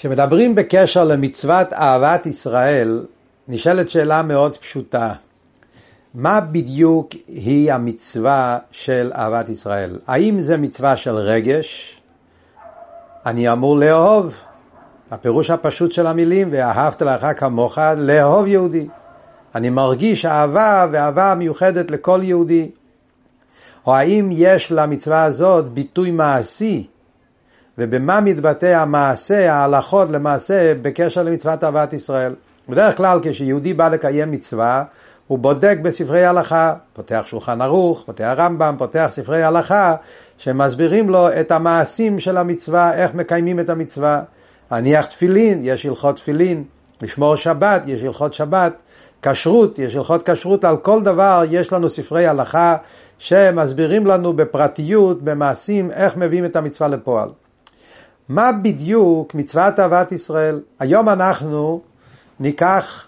כשמדברים בקשר למצוות אהבת ישראל, נשאלת שאלה מאוד פשוטה. מה בדיוק היא המצווה של אהבת ישראל? האם זה מצווה של רגש? אני אמור לאהוב. הפירוש הפשוט של המילים, ואהבת לך כמוך, לאהוב יהודי. אני מרגיש אהבה ואהבה מיוחדת לכל יהודי. או האם יש למצווה הזאת ביטוי מעשי, ובמה מתבטא המעשה, ההלכות למעשה, בקשר למצוות אהבת ישראל. בדרך כלל כשיהודי בא לקיים מצווה, הוא בודק בספרי הלכה, פותח שולחן ערוך, פותח רמב"ם, פותח ספרי הלכה, שמסבירים לו את המעשים של המצווה, איך מקיימים את המצווה. להניח תפילין, יש הלכות תפילין, לשמור שבת, יש הלכות שבת, כשרות, יש הלכות כשרות, על כל דבר יש לנו ספרי הלכה שמסבירים לנו בפרטיות, במעשים, איך מביאים את המצווה לפועל. מה בדיוק מצוות אהבת ישראל? היום אנחנו ניקח,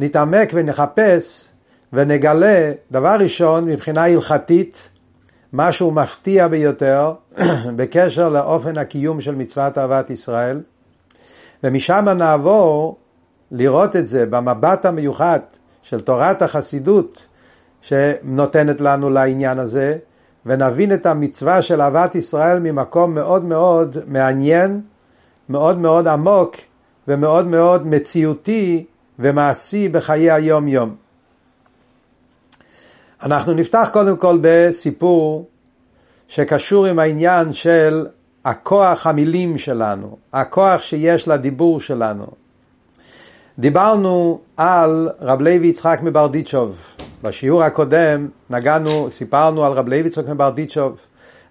נתעמק ונחפש ונגלה, דבר ראשון, מבחינה הלכתית, משהו מפתיע ביותר בקשר לאופן הקיום של מצוות אהבת ישראל, ומשם נעבור לראות את זה במבט המיוחד של תורת החסידות שנותנת לנו לעניין הזה, ונבין את המצווה של אהבת ישראל ממקום מאוד מאוד מעניין, מאוד מאוד עמוק ומאוד מאוד מציאותי ומעשי בחיי היום יום. אנחנו נפתח קודם כל בסיפור שקשור עם העניין של הכוח המילים שלנו, הכוח שיש לדיבור שלנו. דיברנו על רב לוי יצחק מברדיצ'וב. בשיעור הקודם נגענו, סיפרנו על רב לוי יצחק מברדיצ'וב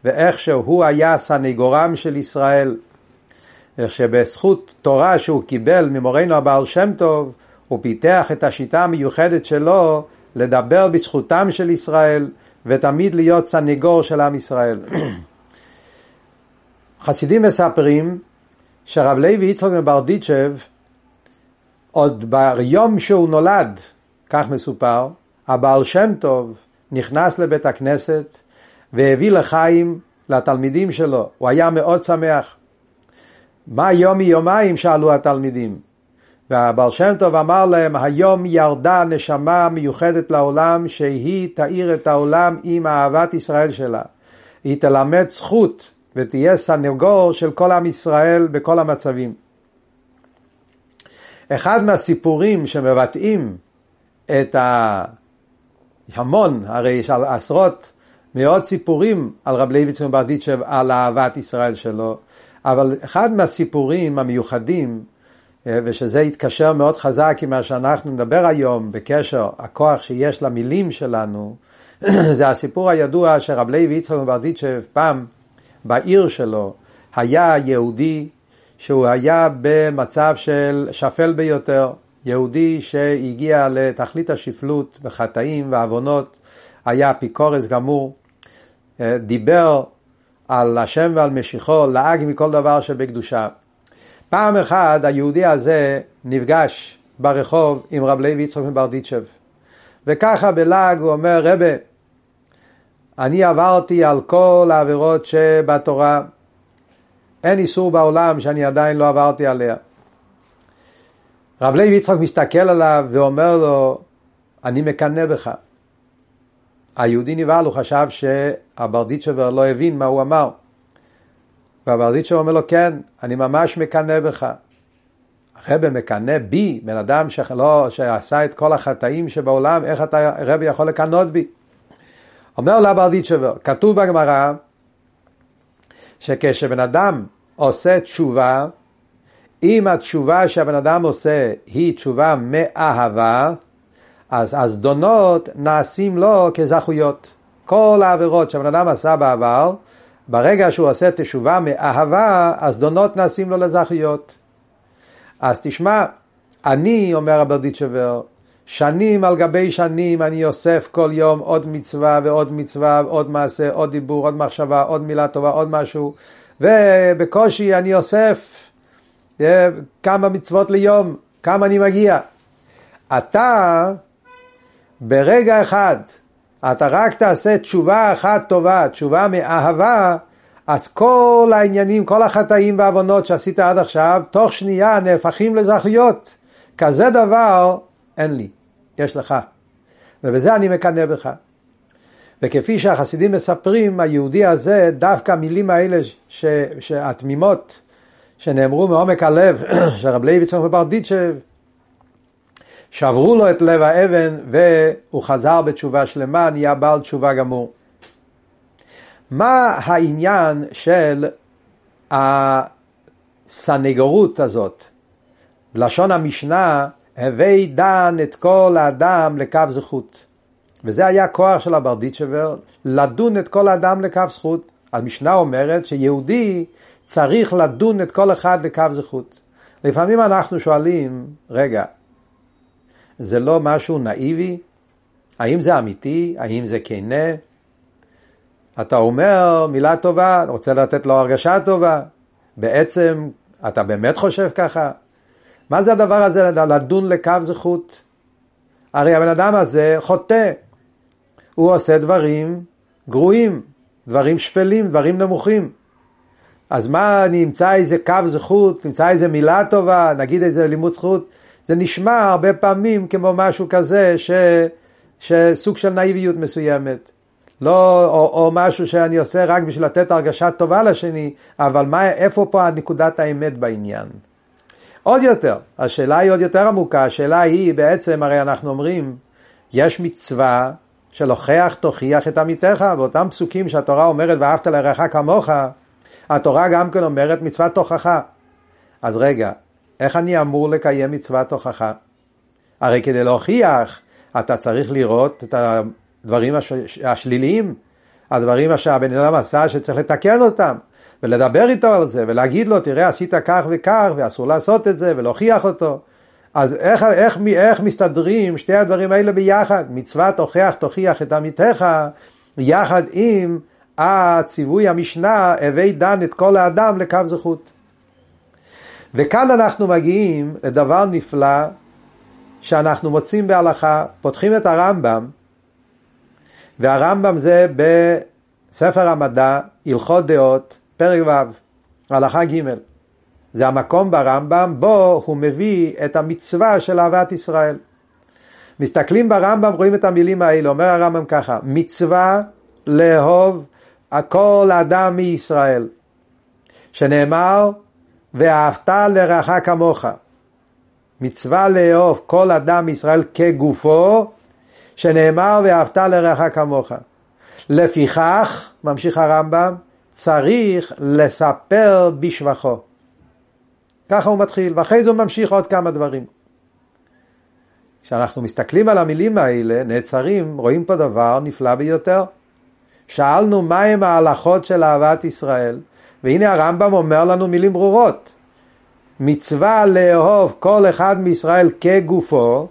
ואיך שהוא היה סניגורם של ישראל. איך שבזכות תורה שהוא קיבל ממורנו הבעל שם טוב, הוא פיתח את השיטה המיוחדת שלו לדבר בזכותם של ישראל ותמיד להיות סניגור של עם ישראל. חסידים מספרים שרב לוי יצחק מברדיצ'ב עוד ביום שהוא נולד, כך מסופר, הבעל שם טוב נכנס לבית הכנסת והביא לחיים לתלמידים שלו, הוא היה מאוד שמח. מה יום מיומיים שאלו התלמידים, והבעל שם טוב אמר להם, היום ירדה נשמה מיוחדת לעולם שהיא תאיר את העולם עם אהבת ישראל שלה. היא תלמד זכות ותהיה סנגור של כל עם ישראל בכל המצבים. אחד מהסיפורים שמבטאים את ההמון, הרי יש עשרות, מאות סיפורים על רב לוי ציון ברדיצ'ב, על אהבת ישראל שלו, אבל אחד מהסיפורים המיוחדים, אה, ושזה יתקשר מאוד חזק עם מה שאנחנו נדבר היום בקשר הכוח שיש למילים שלנו, זה הסיפור הידוע שרב לוי יצחק מברדיצ'ב פעם בעיר שלו היה יהודי שהוא היה במצב של שפל ביותר, יהודי שהגיע לתכלית השפלות בחטאים ועוונות, היה אפיקורס גמור, אה, דיבר על השם ועל משיחו, לעג מכל דבר שבקדושה. פעם אחת היהודי הזה נפגש ברחוב עם רב לוי יצחק מברדיצ'ב, וככה בלעג הוא אומר, רבה, אני עברתי על כל העבירות שבתורה, אין איסור בעולם שאני עדיין לא עברתי עליה. רב לוי יצחק מסתכל עליו ואומר לו, אני מקנא בך. היהודי נבהל, הוא חשב שהברדיצ'בר לא הבין מה הוא אמר. והברדיצ'בר אומר לו, כן, אני ממש מקנא בך. הרבי מקנא בי, בן אדם שלא, שעשה את כל החטאים שבעולם, איך אתה, הרבי יכול לקנות בי? אומר לה ברדיצ'בר, כתוב בגמרא, שכשבן אדם עושה תשובה, אם התשובה שהבן אדם עושה היא תשובה מאהבה, אז הזדונות נעשים לו כזכויות. כל העבירות שהבן אדם עשה בעבר, ברגע שהוא עושה תשובה מאהבה, הזדונות נעשים לו לזכויות. אז תשמע, אני, אומר הברדיצ'בר, שנים על גבי שנים אני אוסף כל יום עוד מצווה ועוד מצווה, עוד מעשה, עוד דיבור, עוד מחשבה, עוד מילה טובה, עוד משהו, ובקושי אני אוסף כמה מצוות ליום, כמה אני מגיע. אתה, ברגע אחד, אתה רק תעשה תשובה אחת טובה, תשובה מאהבה, אז כל העניינים, כל החטאים והעוונות שעשית עד עכשיו, תוך שנייה נהפכים לזכויות. כזה דבר אין לי, יש לך. ובזה אני מקנא בך. וכפי שהחסידים מספרים, היהודי הזה, דווקא המילים האלה ש, שהתמימות, שנאמרו מעומק הלב של רב לוי צמח ברדיצ'ב, שברו לו את לב האבן והוא חזר בתשובה שלמה, נהיה בעל תשובה גמור. מה העניין של הסנגורות הזאת? לשון המשנה, הווי דן את כל האדם לקו זכות. וזה היה כוח של הברדיצ'בר, לדון את כל האדם לקו זכות. המשנה אומרת שיהודי צריך לדון את כל אחד לקו זכות. לפעמים אנחנו שואלים, רגע, זה לא משהו נאיבי? האם זה אמיתי? האם זה כנה? אתה אומר מילה טובה, רוצה לתת לו הרגשה טובה, בעצם אתה באמת חושב ככה? מה זה הדבר הזה לדון לקו זכות? הרי הבן אדם הזה חוטא, הוא עושה דברים גרועים, דברים שפלים, דברים נמוכים. אז מה, נמצא איזה קו זכות, נמצא איזה מילה טובה, נגיד איזה לימוד זכות, זה נשמע הרבה פעמים כמו משהו כזה, ש, שסוג של נאיביות מסוימת. לא, או, או משהו שאני עושה רק בשביל לתת הרגשה טובה לשני, אבל מה, איפה פה נקודת האמת בעניין? עוד יותר, השאלה היא עוד יותר עמוקה, השאלה היא בעצם, הרי אנחנו אומרים, יש מצווה של הוכח תוכיח את עמיתך, באותם פסוקים שהתורה אומרת ואהבת לרעך כמוך, התורה גם כן אומרת מצוות תוכחה. אז רגע, איך אני אמור לקיים מצוות תוכחה? הרי כדי להוכיח, אתה צריך לראות את הדברים הש... השליליים, הדברים אשר הבן אדם עשה שצריך לתקן אותם, ולדבר איתו על זה, ולהגיד לו, תראה, עשית כך וכך, ואסור לעשות את זה, ולהוכיח אותו. אז איך, איך, איך מסתדרים שתי הדברים האלה ביחד? מצוות הוכח תוכיח את עמיתך, יחד עם הציווי המשנה, הווי דן את כל האדם לקו זכות. וכאן אנחנו מגיעים לדבר נפלא שאנחנו מוצאים בהלכה, פותחים את הרמב"ם, והרמב"ם זה בספר המדע, הלכות דעות, פרק ו', הלכה ג'. זה המקום ברמב"ם בו הוא מביא את המצווה של אהבת ישראל. מסתכלים ברמב"ם, רואים את המילים האלה, אומר הרמב"ם ככה, מצווה לאהוב הכל אדם מישראל, שנאמר, ואהבת לרעך כמוך. מצווה לאהוב כל אדם מישראל כגופו, שנאמר, ואהבת לרעך כמוך. לפיכך, ממשיך הרמב"ם, צריך לספר בשבחו. ככה הוא מתחיל, ואחרי זה הוא ממשיך עוד כמה דברים. כשאנחנו מסתכלים על המילים האלה, נעצרים, רואים פה דבר נפלא ביותר. שאלנו מהם ההלכות של אהבת ישראל, והנה הרמב"ם אומר לנו מילים ברורות. מצווה לאהוב כל אחד מישראל כגופו,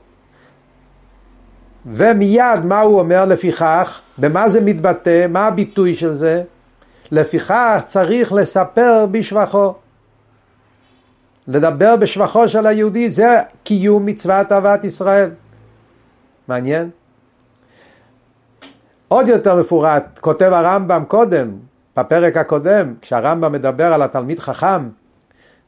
ומיד מה הוא אומר לפיכך, במה זה מתבטא, מה הביטוי של זה? לפיכך צריך לספר בשבחו. לדבר בשבחו של היהודי זה קיום מצוות אהבת ישראל. מעניין? עוד יותר מפורט, כותב הרמב"ם קודם, בפרק הקודם, כשהרמב"ם מדבר על התלמיד חכם,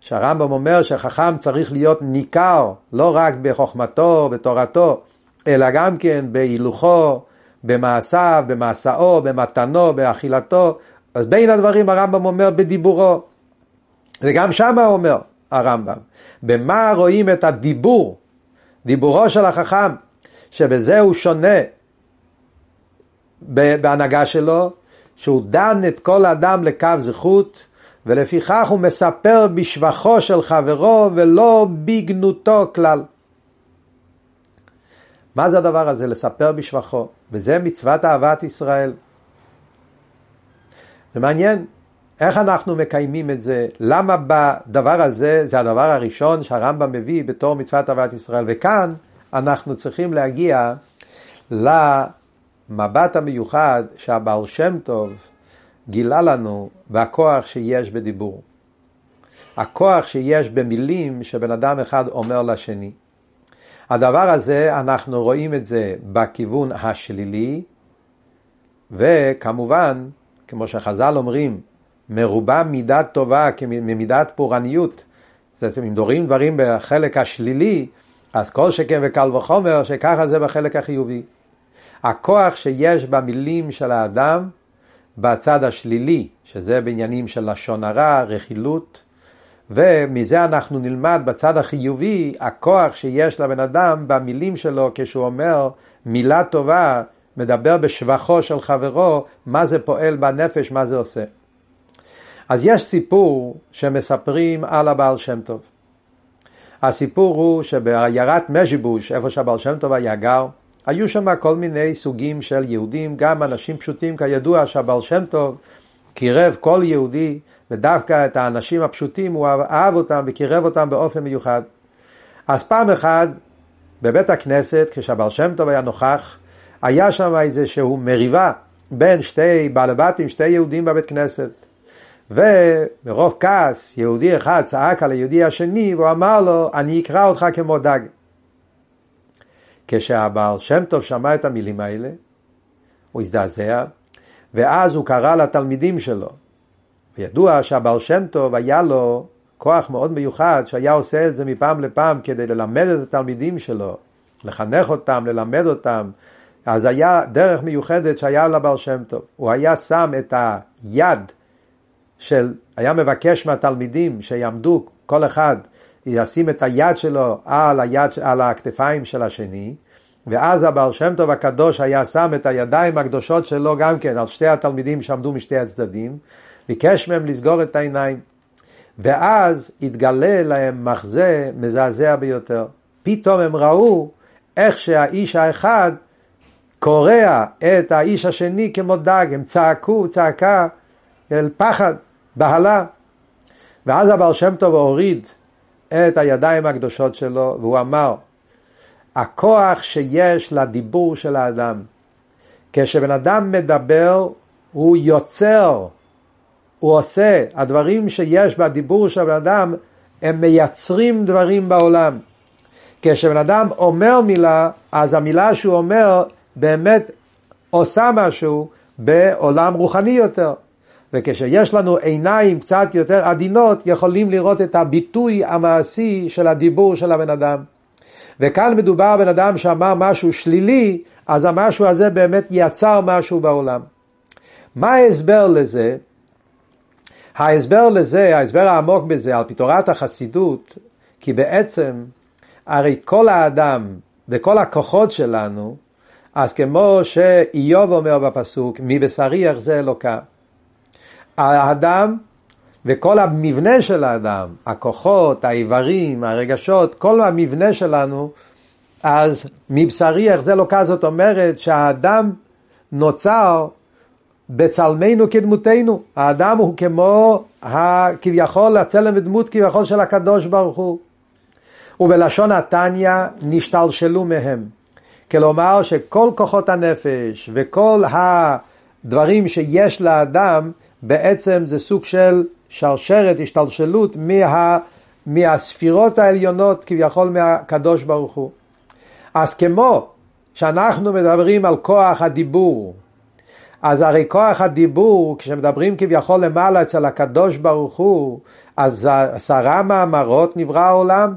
שהרמב"ם אומר שחכם צריך להיות ניכר לא רק בחוכמתו, בתורתו, אלא גם כן בהילוכו, במעשיו, במסעו, במתנו, באכילתו. אז בין הדברים הרמב"ם אומר בדיבורו. וגם שמה אומר הרמב"ם. במה רואים את הדיבור, דיבורו של החכם, שבזה הוא שונה בהנהגה שלו, שהוא דן את כל אדם לקו זכות, ולפיכך הוא מספר בשבחו של חברו ולא בגנותו כלל. מה זה הדבר הזה? לספר בשבחו. וזה מצוות אהבת ישראל. זה מעניין, איך אנחנו מקיימים את זה? למה בדבר הזה, זה הדבר הראשון שהרמב"ם מביא בתור מצוות אהבת ישראל. וכאן אנחנו צריכים להגיע למבט המיוחד שהבעל שם טוב גילה לנו והכוח שיש בדיבור. הכוח שיש במילים שבן אדם אחד אומר לשני. הדבר הזה, אנחנו רואים את זה בכיוון השלילי, וכמובן, כמו שחז"ל אומרים, מרובה מידת טובה ממידת פורעניות, זאת אומרת, אם דורים דברים בחלק השלילי, אז כל שכן וקל וחומר, שככה זה בחלק החיובי. הכוח שיש במילים של האדם בצד השלילי, שזה בעניינים של לשון הרע, רכילות, ומזה אנחנו נלמד בצד החיובי, הכוח שיש לבן אדם במילים שלו כשהוא אומר מילה טובה, מדבר בשבחו של חברו, מה זה פועל בנפש, מה זה עושה. אז יש סיפור שמספרים על הבעל שם טוב. הסיפור הוא שבעיירת מז'יבוש, איפה שהבעל שם טוב היה גר, היו שם כל מיני סוגים של יהודים, גם אנשים פשוטים, כידוע שהבעל שם טוב קירב כל יהודי, ודווקא את האנשים הפשוטים הוא אהב אותם וקירב אותם באופן מיוחד. אז פעם אחת בבית הכנסת, כשהבעל שם טוב היה נוכח, היה שם איזשהו מריבה בין שתי בעלי בתים, שתי יהודים בבית כנסת. ומרוב כעס, יהודי אחד צעק על היהודי השני, והוא אמר לו, אני אקרא אותך כמו דג. כשהבעל שם טוב שמע את המילים האלה, הוא הזדעזע, ואז הוא קרא לתלמידים שלו. ידוע שהבעל שם טוב היה לו כוח מאוד מיוחד, שהיה עושה את זה מפעם לפעם כדי ללמד את התלמידים שלו, לחנך אותם, ללמד אותם. אז היה דרך מיוחדת שהיה לבעל שם טוב. הוא היה שם את היד של, היה מבקש מהתלמידים שיעמדו, כל אחד ישים את היד שלו על, היד, על הכתפיים של השני, ואז הבעל שם טוב הקדוש היה שם את הידיים הקדושות שלו גם כן על שתי התלמידים שעמדו משתי הצדדים, ביקש מהם לסגור את העיניים. ואז התגלה להם מחזה מזעזע ביותר. פתאום הם ראו איך שהאיש האחד קורע את האיש השני כמו דג, הם צעקו צעקה אל פחד. בהלה. ואז הבעל שם טוב הוריד את הידיים הקדושות שלו, והוא אמר, הכוח שיש לדיבור של האדם. כשבן אדם מדבר, הוא יוצר, הוא עושה. הדברים שיש בדיבור של בן אדם, הם מייצרים דברים בעולם. כשבן אדם אומר מילה, אז המילה שהוא אומר באמת עושה משהו בעולם רוחני יותר. וכשיש לנו עיניים קצת יותר עדינות, יכולים לראות את הביטוי המעשי של הדיבור של הבן אדם. וכאן מדובר בן אדם שאמר משהו שלילי, אז המשהו הזה באמת יצר משהו בעולם. מה ההסבר לזה? ההסבר לזה, ההסבר העמוק בזה, על פי תורת החסידות, כי בעצם הרי כל האדם וכל הכוחות שלנו, אז כמו שאיוב אומר בפסוק, מבשרי יחזה אלוקה. האדם וכל המבנה של האדם, הכוחות, האיברים, הרגשות, כל המבנה שלנו, אז מבשרי איך זה לא כזאת אומרת שהאדם נוצר בצלמנו כדמותנו. האדם הוא כמו כביכול הצלם ודמות כביכול של הקדוש ברוך הוא. ובלשון התניא נשתלשלו מהם. כלומר שכל כוחות הנפש וכל הדברים שיש לאדם בעצם זה סוג של שרשרת, השתלשלות מה, מהספירות העליונות כביכול מהקדוש ברוך הוא. אז כמו שאנחנו מדברים על כוח הדיבור, אז הרי כוח הדיבור, כשמדברים כביכול למעלה אצל הקדוש ברוך הוא, אז עשרה מאמרות נברא העולם.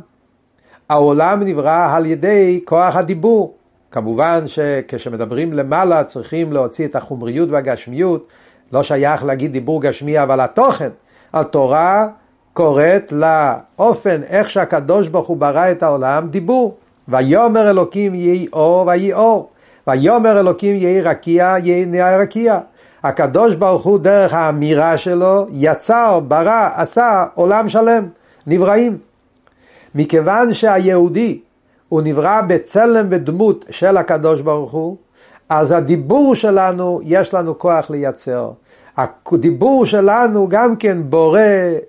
העולם נברא על ידי כוח הדיבור. כמובן שכשמדברים למעלה צריכים להוציא את החומריות והגשמיות, לא שייך להגיד דיבור גשמי, אבל התוכן, התורה קוראת לאופן איך שהקדוש ברוך הוא ברא את העולם דיבור. ויאמר אלוקים יהי אור ויהי אור. ויאמר אלוקים יהי רקיע יהי רקיע. הקדוש ברוך הוא דרך האמירה שלו יצר, ברא, עשה עולם שלם, נבראים. מכיוון שהיהודי הוא נברא בצלם ודמות של הקדוש ברוך הוא, אז הדיבור שלנו, יש לנו כוח לייצר. הדיבור שלנו גם כן בורא,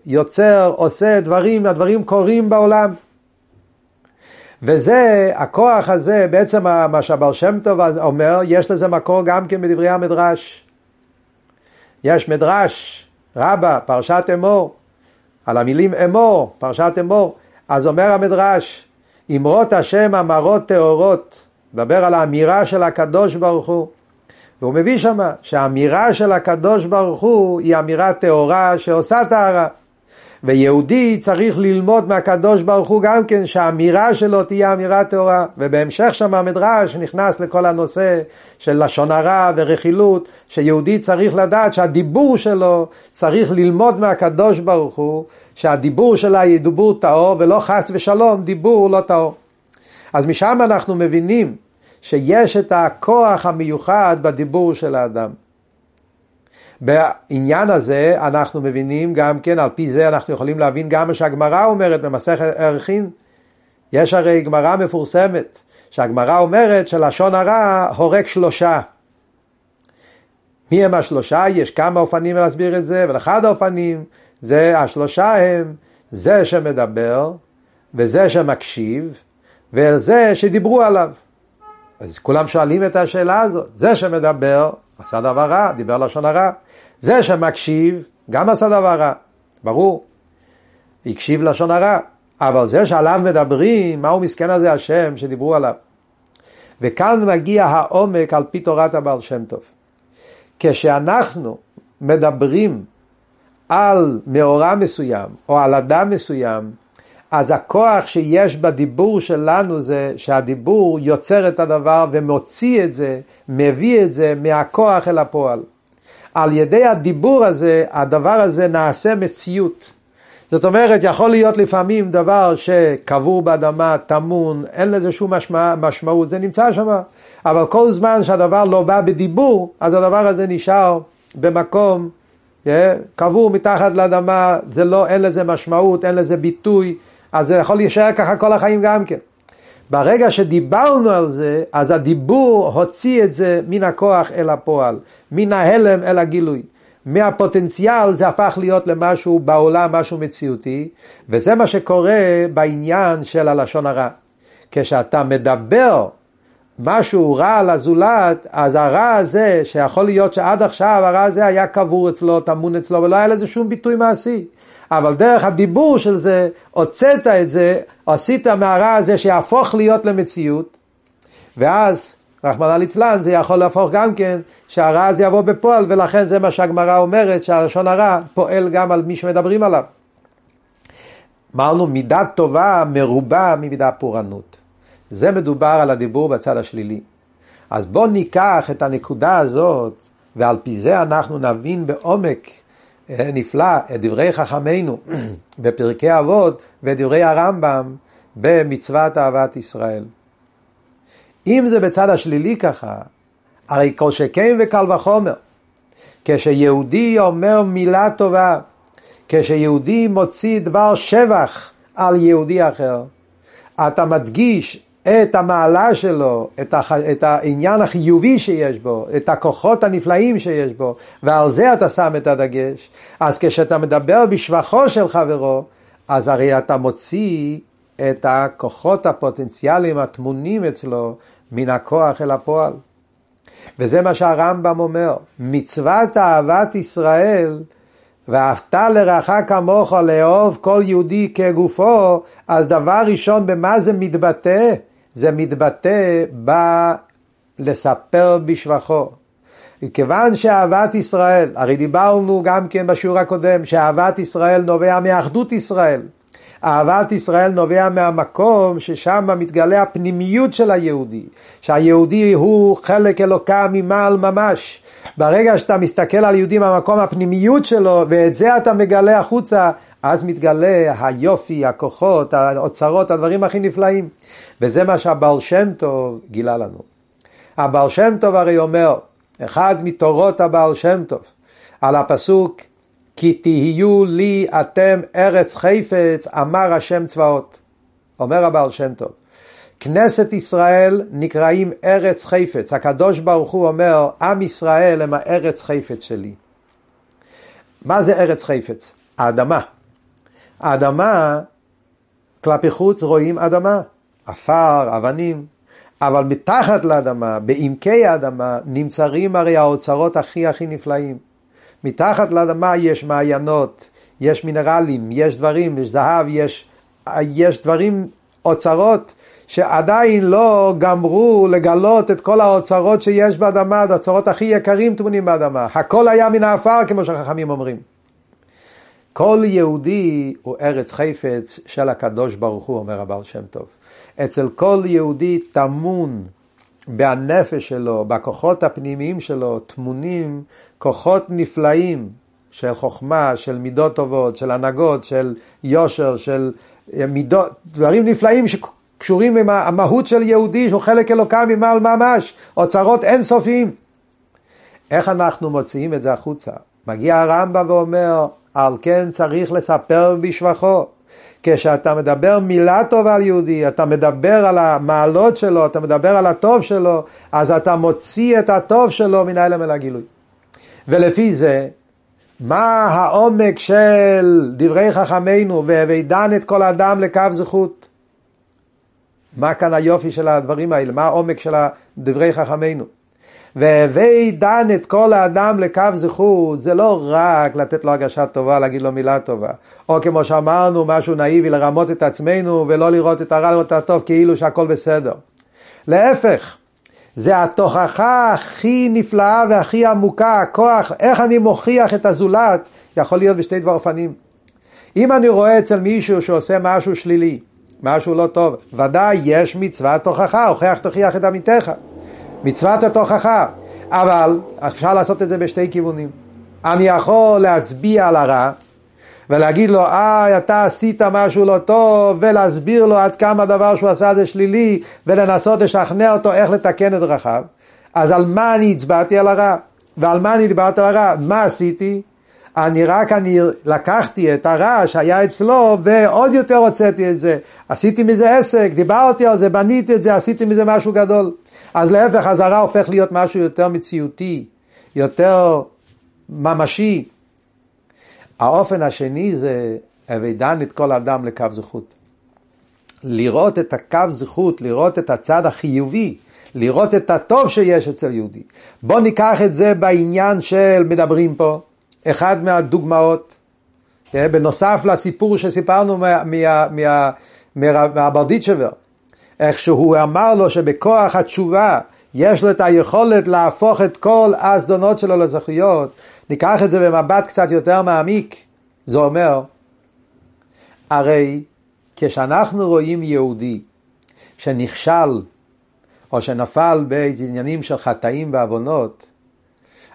יוצר, עושה דברים, הדברים קורים בעולם. וזה, הכוח הזה, בעצם מה שהבר שם טוב אומר, יש לזה מקור גם כן בדברי המדרש. יש מדרש, רבה, פרשת אמור, על המילים אמור, פרשת אמור. אז אומר המדרש, אמרות השם אמרות טהורות, מדבר על האמירה של הקדוש ברוך הוא. והוא מביא שמה שהאמירה של הקדוש ברוך הוא היא אמירה טהורה שעושה טהרה. ויהודי צריך ללמוד מהקדוש ברוך הוא גם כן שהאמירה שלו תהיה אמירה טהורה ובהמשך שם המדרש נכנס לכל הנושא של לשון הרע ורכילות שיהודי צריך לדעת שהדיבור שלו צריך ללמוד מהקדוש ברוך הוא שהדיבור שלה יהיה דיבור טהור ולא חס ושלום דיבור לא טהור אז משם אנחנו מבינים שיש את הכוח המיוחד בדיבור של האדם בעניין הזה אנחנו מבינים גם כן, על פי זה אנחנו יכולים להבין גם מה שהגמרא אומרת במסכת ערכין. יש הרי גמרא מפורסמת, שהגמרא אומרת שלשון הרע הורג שלושה. מי הם השלושה? יש כמה אופנים להסביר את זה, ולאחד האופנים זה השלושה הם זה שמדבר, וזה שמקשיב, וזה שדיברו עליו. אז כולם שואלים את השאלה הזאת. זה שמדבר, עשה דבר רע, דיבר לשון הרע. זה שמקשיב, גם עשה דבר רע, ברור. הקשיב לשון הרע. אבל זה שעליו מדברים, מהו מסכן הזה השם שדיברו עליו. וכאן מגיע העומק על פי תורת הבעל שם טוב. כשאנחנו מדברים על מאורע מסוים או על אדם מסוים, אז הכוח שיש בדיבור שלנו זה שהדיבור יוצר את הדבר ומוציא את זה, מביא את זה מהכוח אל הפועל. על ידי הדיבור הזה, הדבר הזה נעשה מציאות. זאת אומרת, יכול להיות לפעמים דבר שקבור באדמה, טמון, אין לזה שום משמע, משמעות, זה נמצא שם, אבל כל זמן שהדבר לא בא בדיבור, אז הדבר הזה נשאר במקום קבור מתחת לאדמה, זה לא, אין לזה משמעות, אין לזה ביטוי, אז זה יכול להישאר ככה כל החיים גם כן. ברגע שדיברנו על זה, אז הדיבור הוציא את זה מן הכוח אל הפועל, מן ההלם אל הגילוי. מהפוטנציאל זה הפך להיות למשהו בעולם, משהו מציאותי, וזה מה שקורה בעניין של הלשון הרע. כשאתה מדבר משהו רע לזולת, אז הרע הזה, שיכול להיות שעד עכשיו הרע הזה היה קבור אצלו, טמון אצלו, ולא היה לזה שום ביטוי מעשי. אבל דרך הדיבור של זה, הוצאת את זה, עשית מהרע הזה שיהפוך להיות למציאות, ואז, רחמנא ליצלן, זה יכול להפוך גם כן, שהרע הזה יבוא בפועל, ולכן זה מה שהגמרא אומרת, שהלשון הרע פועל גם על מי שמדברים עליו. אמרנו, מידה טובה מרובה ממידה פורענות. זה מדובר על הדיבור בצד השלילי. אז בואו ניקח את הנקודה הזאת, ועל פי זה אנחנו נבין בעומק נפלא את דברי חכמינו בפרקי אבות ודברי הרמב"ם במצוות אהבת ישראל. אם זה בצד השלילי ככה, הרי כל שכן וקל וחומר, כשיהודי אומר מילה טובה, כשיהודי מוציא דבר שבח על יהודי אחר, אתה מדגיש את המעלה שלו, את, הח... את העניין החיובי שיש בו, את הכוחות הנפלאים שיש בו, ועל זה אתה שם את הדגש. אז כשאתה מדבר בשבחו של חברו, אז הרי אתה מוציא את הכוחות הפוטנציאליים הטמונים אצלו מן הכוח אל הפועל. וזה מה שהרמב"ם אומר, מצוות אהבת ישראל ואהבת לרעך כמוך לאהוב כל יהודי כגופו, אז דבר ראשון במה זה מתבטא? זה מתבטא בלספר בשבחו. כיוון שאהבת ישראל, הרי דיברנו גם כן בשיעור הקודם, שאהבת ישראל נובע מאחדות ישראל. אהבת ישראל נובע מהמקום ששם מתגלה הפנימיות של היהודי, שהיהודי הוא חלק אלוקה ממעל ממש. ברגע שאתה מסתכל על יהודי מהמקום הפנימיות שלו, ואת זה אתה מגלה החוצה, אז מתגלה היופי, הכוחות, האוצרות, הדברים הכי נפלאים. וזה מה שהבעל שם טוב גילה לנו. הבעל שם טוב הרי אומר, אחד מתורות הבעל שם טוב, על הפסוק כי תהיו לי אתם ארץ חפץ, אמר השם צבאות. אומר הבעל שם טוב. כנסת ישראל נקראים ארץ חפץ. הקדוש ברוך הוא אומר, עם ישראל הם הארץ חפץ שלי. מה זה ארץ חפץ? האדמה. האדמה, כלפי חוץ רואים אדמה, עפר, אבנים, אבל מתחת לאדמה, בעמקי האדמה, נמצאים הרי האוצרות הכי הכי נפלאים. מתחת לאדמה יש מעיינות, יש מינרלים, יש דברים, יש זהב, יש, יש דברים, אוצרות, שעדיין לא גמרו לגלות את כל האוצרות שיש באדמה, האוצרות הכי יקרים טמונים באדמה. הכל היה מן העפר, כמו שהחכמים אומרים. כל יהודי הוא ארץ חפץ של הקדוש ברוך הוא, אומר הבעל שם טוב. אצל כל יהודי טמון בנפש שלו, בכוחות הפנימיים שלו, טמונים כוחות נפלאים של חוכמה, של מידות טובות, של הנהגות, של יושר, של מידות, דברים נפלאים שקשורים עם המהות של יהודי, שהוא חלק אלוקם ממעל ממש, אוצרות אינסופיים. איך אנחנו מוציאים את זה החוצה? מגיע הרמב"ם ואומר, על כן צריך לספר בשבחו. כשאתה מדבר מילה טובה על יהודי, אתה מדבר על המעלות שלו, אתה מדבר על הטוב שלו, אז אתה מוציא את הטוב שלו מן ההלם אל הגילוי. ולפי זה, מה העומק של דברי חכמינו, וידן את כל אדם לקו זכות? מה כאן היופי של הדברים האלה? מה העומק של דברי חכמינו? והווי דן את כל האדם לקו זכות, זה לא רק לתת לו הרגשה טובה, להגיד לו מילה טובה. או כמו שאמרנו, משהו נאיבי, לרמות את עצמנו ולא לראות את הרע, לראות את הטוב, כאילו שהכל בסדר. להפך, זה התוכחה הכי נפלאה והכי עמוקה, הכוח, איך אני מוכיח את הזולת, יכול להיות בשתי דבר אופנים. אם אני רואה אצל מישהו שעושה משהו שלילי, משהו לא טוב, ודאי יש מצוות תוכחה, הוכח תוכיח את עמיתך. מצוות התוכחה. אבל אפשר לעשות את זה בשתי כיוונים. אני יכול להצביע על הרע ולהגיד לו, אה, אתה עשית משהו לא טוב, ולהסביר לו עד כמה דבר שהוא עשה זה שלילי, ולנסות לשכנע אותו איך לתקן את דרכיו. אז על מה אני הצבעתי על הרע? ועל מה אני דיברתי על הרע? מה עשיתי? אני רק אני לקחתי את הרע שהיה אצלו ועוד יותר הוצאתי את זה. עשיתי מזה עסק, דיברתי על זה, בניתי את זה, עשיתי מזה משהו גדול. אז להפך, אז הרע הופך להיות משהו יותר מציאותי, יותר ממשי. האופן השני זה אבידן את כל אדם לקו זכות. לראות את הקו זכות, לראות את הצד החיובי, לראות את הטוב שיש אצל יהודי. בואו ניקח את זה בעניין של מדברים פה, אחד מהדוגמאות, אה, בנוסף לסיפור שסיפרנו מהברדיצ'בר, איך שהוא אמר לו שבכוח התשובה יש לו את היכולת להפוך את כל הזדונות שלו לזכויות, ניקח את זה במבט קצת יותר מעמיק, זה אומר, הרי כשאנחנו רואים יהודי שנכשל או שנפל בעניינים של חטאים ועוונות,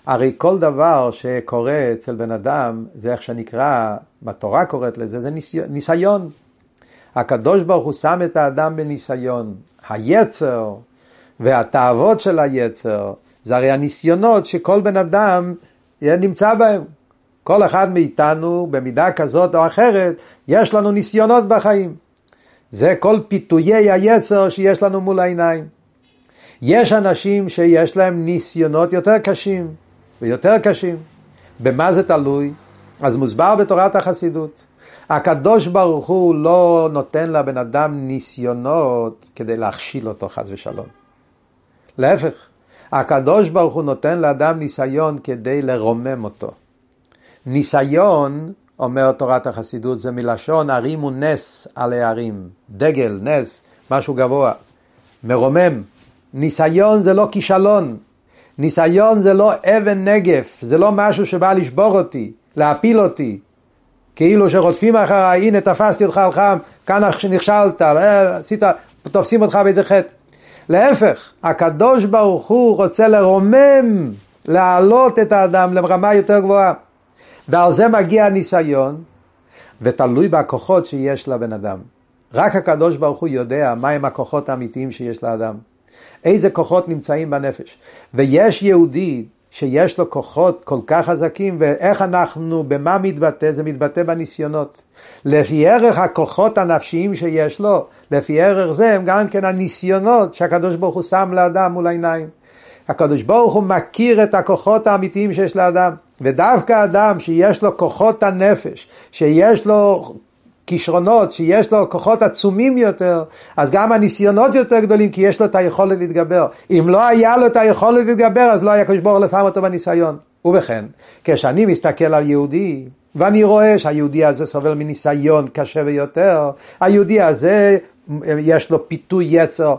הרי כל דבר שקורה אצל בן אדם, זה איך שנקרא, בתורה קוראת לזה, זה ניסיון. הקדוש ברוך הוא שם את האדם בניסיון. היצר והתאוות של היצר, זה הרי הניסיונות שכל בן אדם נמצא בהם. כל אחד מאיתנו, במידה כזאת או אחרת, יש לנו ניסיונות בחיים. זה כל פיתויי היצר שיש לנו מול העיניים. יש אנשים שיש להם ניסיונות יותר קשים ויותר קשים. במה זה תלוי? אז מוסבר בתורת החסידות. הקדוש ברוך הוא לא נותן לבן אדם ניסיונות כדי להכשיל אותו חס ושלום. להפך, הקדוש ברוך הוא נותן לאדם ניסיון כדי לרומם אותו. ניסיון, אומר תורת החסידות, זה מלשון הרימו נס על הערים. דגל, נס, משהו גבוה. מרומם. ניסיון זה לא כישלון. ניסיון זה לא אבן נגף, זה לא משהו שבא לשבור אותי, להפיל אותי. כאילו שרודפים אחריי, הנה תפסתי אותך על חם, כאן נכשלת, אה, עשית, תופסים אותך באיזה חטא. להפך, הקדוש ברוך הוא רוצה לרומם, להעלות את האדם לרמה יותר גבוהה. ועל זה מגיע הניסיון, ותלוי בכוחות שיש לבן אדם. רק הקדוש ברוך הוא יודע מהם הכוחות האמיתיים שיש לאדם. איזה כוחות נמצאים בנפש. ויש יהודי שיש לו כוחות כל כך חזקים, ואיך אנחנו, במה מתבטא? זה מתבטא בניסיונות. לפי ערך הכוחות הנפשיים שיש לו, לפי ערך זה הם גם כן הניסיונות שהקדוש ברוך הוא שם לאדם מול העיניים. הקדוש ברוך הוא מכיר את הכוחות האמיתיים שיש לאדם, ודווקא אדם שיש לו כוחות הנפש, שיש לו כישרונות, שיש לו כוחות עצומים יותר, אז גם הניסיונות יותר גדולים, כי יש לו את היכולת להתגבר. אם לא היה לו את היכולת להתגבר, אז לא היה קדוש ברוך הוא אותו בניסיון. ובכן, כשאני מסתכל על יהודי, ואני רואה שהיהודי הזה סובל מניסיון קשה ביותר, היהודי הזה יש לו פיתוי יצר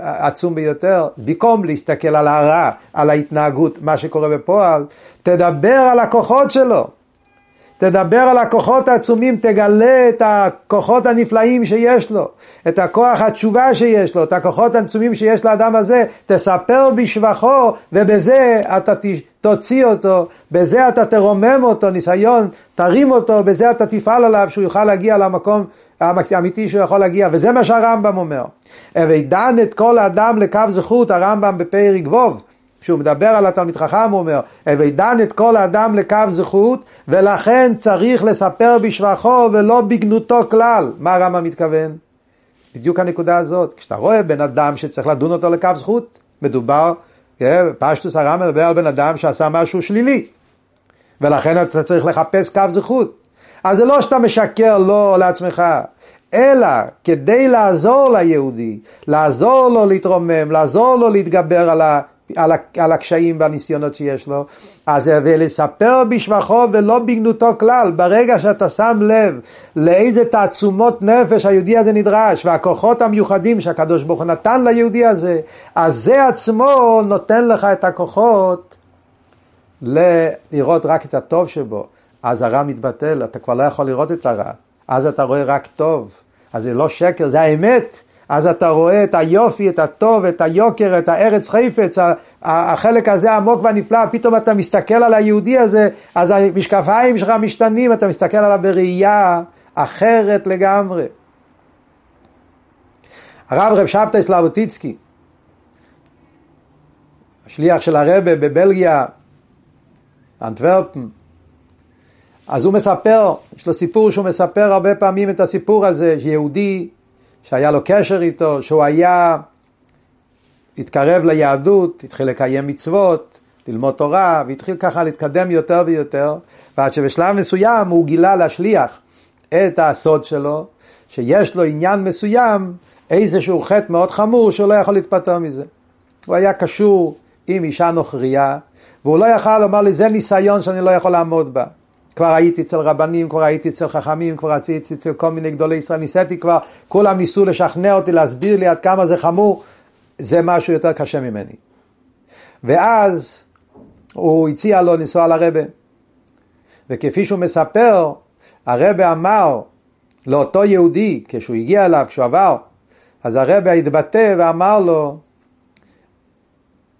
עצום ביותר, במקום להסתכל על הרע, על ההתנהגות, מה שקורה בפועל, תדבר על הכוחות שלו. תדבר על הכוחות העצומים, תגלה את הכוחות הנפלאים שיש לו, את הכוח התשובה שיש לו, את הכוחות העצומים שיש לאדם הזה, תספר בשבחו ובזה אתה תוציא אותו, בזה אתה תרומם אותו, ניסיון, תרים אותו, בזה אתה תפעל עליו שהוא יוכל להגיע למקום האמיתי שהוא יכול להגיע, וזה מה שהרמב"ם אומר. וידן את כל האדם לקו זכות, הרמב"ם בפרק ווב, כשהוא מדבר על התלמיד חכם הוא אומר, וידן את כל האדם לקו זכות, ולכן צריך לספר בשבחו ולא בגנותו כלל. מה הרמב"ם מתכוון? בדיוק הנקודה הזאת. כשאתה רואה בן אדם שצריך לדון אותו לקו זכות, מדובר, אה, פשטוס הרמב"ם מדבר על בן אדם שעשה משהו שלילי, ולכן אתה צריך לחפש קו זכות. אז זה לא שאתה משקר לו לעצמך, אלא כדי לעזור ליהודי, לעזור לו להתרומם, לעזור לו להתגבר על, על, על הקשיים והניסיונות שיש לו, אז ולספר בשבחו ולא בגנותו כלל, ברגע שאתה שם לב לאיזה תעצומות נפש היהודי הזה נדרש, והכוחות המיוחדים שהקדוש ברוך הוא נתן ליהודי הזה, אז זה עצמו נותן לך את הכוחות לראות רק את הטוב שבו. אז הרע מתבטל, אתה כבר לא יכול לראות את הרע, אז אתה רואה רק טוב, אז זה לא שקר, זה האמת. אז אתה רואה את היופי, את הטוב, את היוקר, את הארץ חפץ, החלק הזה העמוק והנפלא, פתאום אתה מסתכל על היהודי הזה, אז המשקפיים שלך משתנים, אתה מסתכל עליו בראייה אחרת לגמרי. הרב רב שבתאי סלבוטיצקי, השליח של הרבה בבלגיה, אנטוורפן, אז הוא מספר, יש לו סיפור שהוא מספר הרבה פעמים את הסיפור הזה, שיהודי שהיה לו קשר איתו, שהוא היה, התקרב ליהדות, התחיל לקיים מצוות, ללמוד תורה, והתחיל ככה להתקדם יותר ויותר, ועד שבשלב מסוים הוא גילה להשליח את הסוד שלו, שיש לו עניין מסוים, איזשהו חטא מאוד חמור שהוא לא יכול להתפטר מזה. הוא היה קשור עם אישה נוכריה, והוא לא יכל לומר לי, זה ניסיון שאני לא יכול לעמוד בה. כבר הייתי אצל רבנים, כבר הייתי אצל חכמים, כבר הייתי אצל כל מיני גדולי ישראל, ניסיתי כבר, כולם ניסו לשכנע אותי, להסביר לי עד כמה זה חמור, זה משהו יותר קשה ממני. ואז הוא הציע לו לנסוע לרבה. וכפי שהוא מספר, הרבה אמר לאותו יהודי, כשהוא הגיע אליו, כשהוא עבר, אז הרבה התבטא ואמר לו,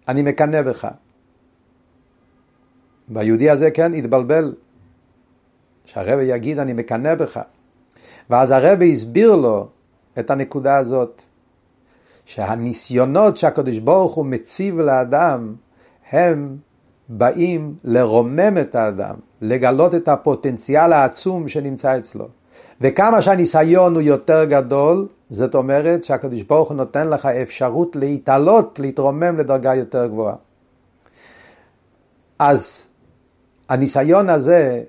אני מקנא בך. והיהודי הזה כן התבלבל, שהרבי יגיד אני מקנא בך. ואז הרבי הסביר לו את הנקודה הזאת, שהניסיונות שהקדוש ברוך הוא מציב לאדם, הם באים לרומם את האדם, לגלות את הפוטנציאל העצום שנמצא אצלו. וכמה שהניסיון הוא יותר גדול, זאת אומרת שהקדוש ברוך הוא נותן לך אפשרות להתעלות, להתרומם לדרגה יותר גבוהה. אז הניסיון הזה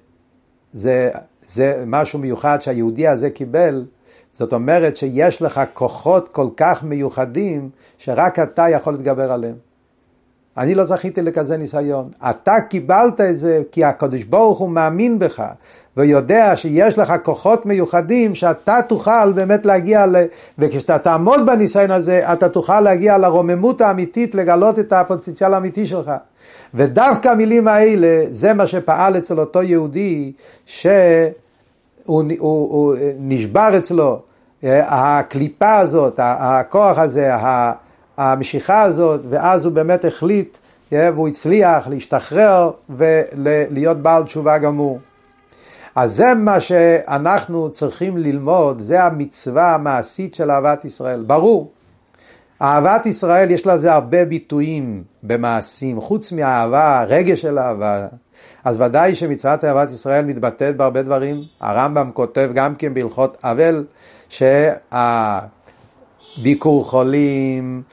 זה, זה משהו מיוחד שהיהודי הזה קיבל, זאת אומרת שיש לך כוחות כל כך מיוחדים, שרק אתה יכול להתגבר עליהם. אני לא זכיתי לכזה ניסיון. אתה קיבלת את זה כי הקדוש ברוך הוא מאמין בך, ויודע שיש לך כוחות מיוחדים שאתה תוכל באמת להגיע ל... וכשאתה תעמוד בניסיון הזה, אתה תוכל להגיע לרוממות האמיתית, לגלות את הפוטנציאל האמיתי שלך. ודווקא המילים האלה, זה מה שפעל אצל אותו יהודי, שהוא הוא, הוא, הוא נשבר אצלו, הקליפה הזאת, הכוח הזה, המשיכה הזאת, ואז הוא באמת החליט, והוא הצליח להשתחרר ולהיות בעל תשובה גמור. אז זה מה שאנחנו צריכים ללמוד, זה המצווה המעשית של אהבת ישראל. ברור, אהבת ישראל יש לזה הרבה ביטויים במעשים, חוץ מהאהבה, רגש של אהבה. אז ודאי שמצוות אהבת ישראל מתבטאת בהרבה דברים. הרמב"ם כותב גם כן בהלכות אבל, שהביקור חולים,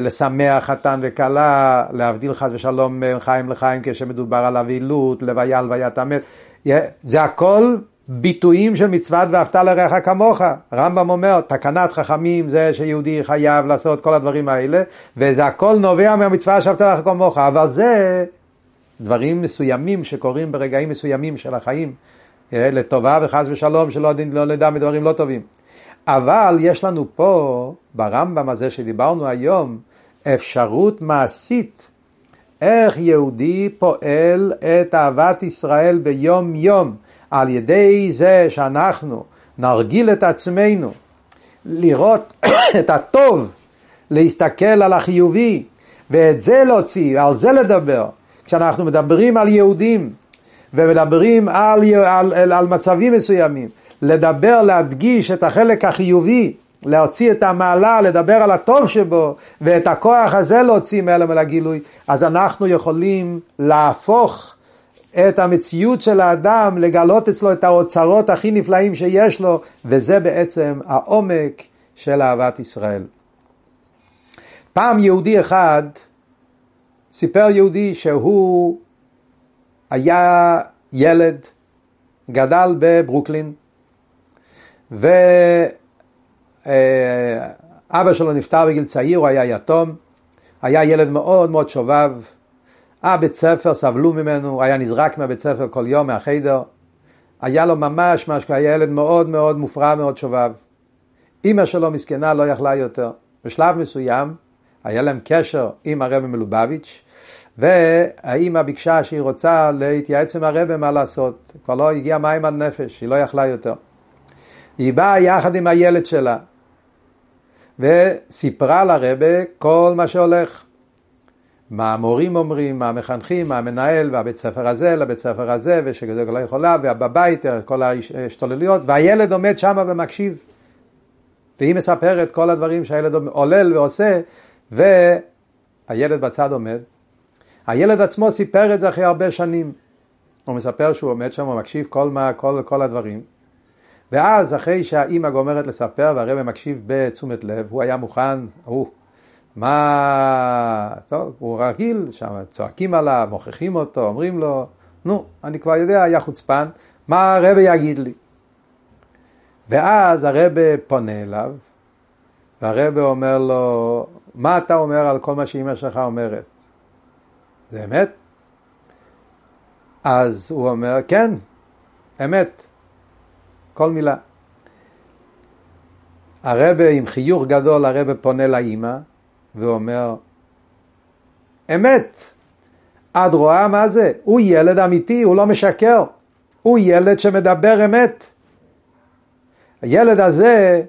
לשמח חתן וכלה, להבדיל חס ושלום חיים לחיים כשמדובר על אבילות, לוויה לוויית המת, זה הכל ביטויים של מצוות ואהבת לרעך כמוך. הרמב"ם אומר, תקנת חכמים זה שיהודי חייב לעשות כל הדברים האלה, וזה הכל נובע מהמצווה שאהבת לרעך כמוך, אבל זה דברים מסוימים שקורים ברגעים מסוימים של החיים, אה, לטובה וחס ושלום, שלא לא נדע מדברים לא טובים. אבל יש לנו פה, ברמב"ם הזה שדיברנו היום, אפשרות מעשית איך יהודי פועל את אהבת ישראל ביום יום על ידי זה שאנחנו נרגיל את עצמנו לראות את הטוב, להסתכל על החיובי ואת זה להוציא, על זה לדבר. כשאנחנו מדברים על יהודים ומדברים על, על, על, על מצבים מסוימים, לדבר, להדגיש את החלק החיובי, להוציא את המעלה, לדבר על הטוב שבו, ואת הכוח הזה להוציא מהלם אל הגילוי, אז אנחנו יכולים להפוך את המציאות של האדם, לגלות אצלו את האוצרות הכי נפלאים שיש לו, וזה בעצם העומק של אהבת ישראל. פעם יהודי אחד סיפר יהודי שהוא היה ילד, גדל בברוקלין, ואבא שלו נפטר בגיל צעיר, הוא היה יתום, היה ילד מאוד מאוד שובב, הבית ספר סבלו ממנו, היה נזרק מהבית ספר כל יום, מהחיידר, היה לו ממש משהו, היה ילד מאוד מאוד מופרע, מאוד שובב. אימא שלו מסכנה לא יכלה יותר. בשלב מסוים היה להם קשר עם הרבי מלובביץ', והאימא ביקשה שהיא רוצה להתייעץ עם הרבי מה לעשות. כבר לא הגיע מים עד נפש, היא לא יכלה יותר. היא באה יחד עם הילד שלה וסיפרה לרבה כל מה שהולך. מה המורים אומרים, מה המחנכים, מה המנהל, והבית ספר הזה לבית ספר הזה, ושזה לא יכולה, ובבית, כל ההשתוללויות, והילד עומד שם ומקשיב. והיא מספרת כל הדברים שהילד עולל ועושה, והילד בצד עומד. הילד עצמו סיפר את זה אחרי הרבה שנים. הוא מספר שהוא עומד שם ומקשיב כל, כל, כל הדברים. ואז אחרי שהאימא גומרת לספר והרבא מקשיב בתשומת לב, הוא היה מוכן, הוא, מה, טוב, הוא רגיל, שם צועקים עליו, מוכיחים אותו, אומרים לו, נו, אני כבר יודע, היה חוצפן, מה הרבא יגיד לי? ואז הרבא פונה אליו, והרבא אומר לו, מה אתה אומר על כל מה שאימא שלך אומרת? זה אמת? אז הוא אומר, כן, אמת. כל מילה. הרבה עם חיוך גדול, הרבה פונה לאימא ואומר, אמת, את רואה מה זה? הוא ילד אמיתי, הוא לא משקר. הוא ילד שמדבר אמת. הילד הזה,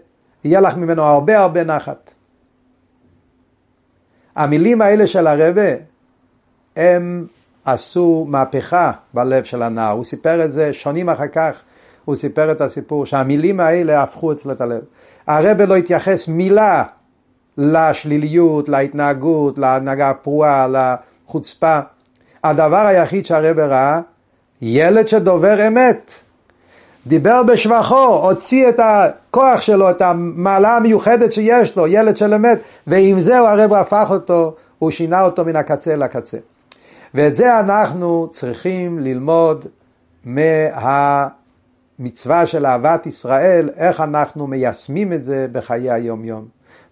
יהיה לך ממנו הרבה הרבה נחת. המילים האלה של הרבה, הם עשו מהפכה בלב של הנער. הוא סיפר את זה שנים אחר כך הוא סיפר את הסיפור שהמילים האלה הפכו אצלו את הלב. הרבה לא התייחס מילה לשליליות, להתנהגות, להנהגה הפרועה, לחוצפה. הדבר היחיד שהרבה ראה, ילד שדובר אמת. דיבר בשבחו, הוציא את הכוח שלו, את המעלה המיוחדת שיש לו, ילד של אמת, ועם זה הרב הפך אותו, הוא שינה אותו מן הקצה לקצה. ואת זה אנחנו צריכים ללמוד מה... מצווה של אהבת ישראל, איך אנחנו מיישמים את זה בחיי היום-יום.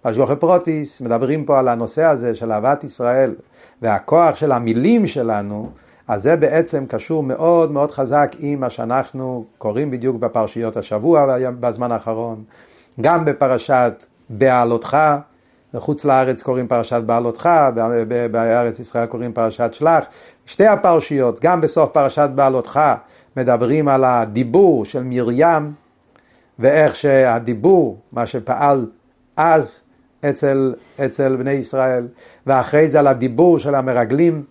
בשגוחי פרוטיס מדברים פה על הנושא הזה של אהבת ישראל והכוח של המילים שלנו, אז זה בעצם קשור מאוד מאוד חזק עם מה שאנחנו קוראים בדיוק בפרשיות השבוע בזמן האחרון, גם בפרשת בעלותך, בחוץ לארץ קוראים פרשת בעלותך, בארץ ישראל קוראים פרשת שלח, שתי הפרשיות, גם בסוף פרשת בעלותך מדברים על הדיבור של מרים ואיך שהדיבור, מה שפעל אז אצל, אצל בני ישראל, ואחרי זה על הדיבור של המרגלים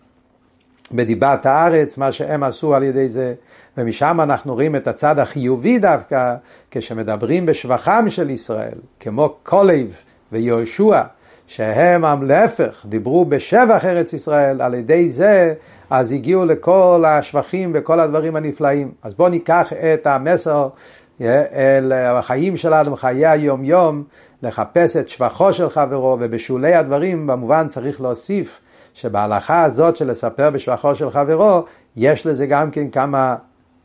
בדיבת הארץ, מה שהם עשו על ידי זה, ומשם אנחנו רואים את הצד החיובי דווקא, כשמדברים בשבחם של ישראל, כמו קולב ויהושע, שהם להפך, דיברו בשבח ארץ ישראל, על ידי זה אז הגיעו לכל השבחים וכל הדברים הנפלאים. אז בואו ניקח את המסר אה, אל החיים שלנו, בחיי היום-יום, לחפש את שבחו של חברו, ובשולי הדברים במובן צריך להוסיף שבהלכה הזאת של לספר בשבחו של חברו, יש לזה גם כן כמה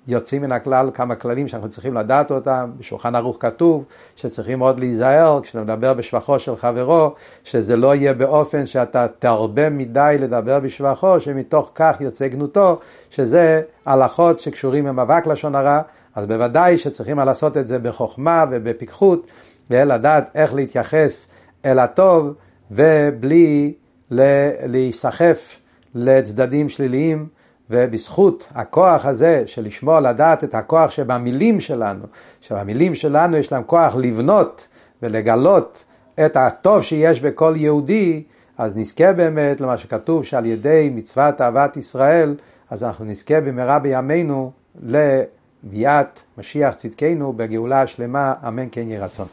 יוצאים מן הכלל כמה כללים שאנחנו צריכים לדעת אותם, בשולחן ערוך כתוב שצריכים עוד להיזהר כשאתה מדבר בשבחו של חברו, שזה לא יהיה באופן שאתה תרבה מדי לדבר בשבחו, שמתוך כך יוצא גנותו, שזה הלכות שקשורים עם אבק לשון הרע, אז בוודאי שצריכים לעשות את זה בחוכמה ובפיקחות, ולדעת איך להתייחס אל הטוב ובלי להיסחף לצדדים שליליים ובזכות הכוח הזה של לשמור לדעת את הכוח שבמילים שלנו, שבמילים שלנו יש להם כוח לבנות ולגלות את הטוב שיש בכל יהודי, אז נזכה באמת למה שכתוב שעל ידי מצוות אהבת ישראל, אז אנחנו נזכה במהרה בימינו לביאת משיח צדקנו בגאולה השלמה, אמן כן יהי רצון.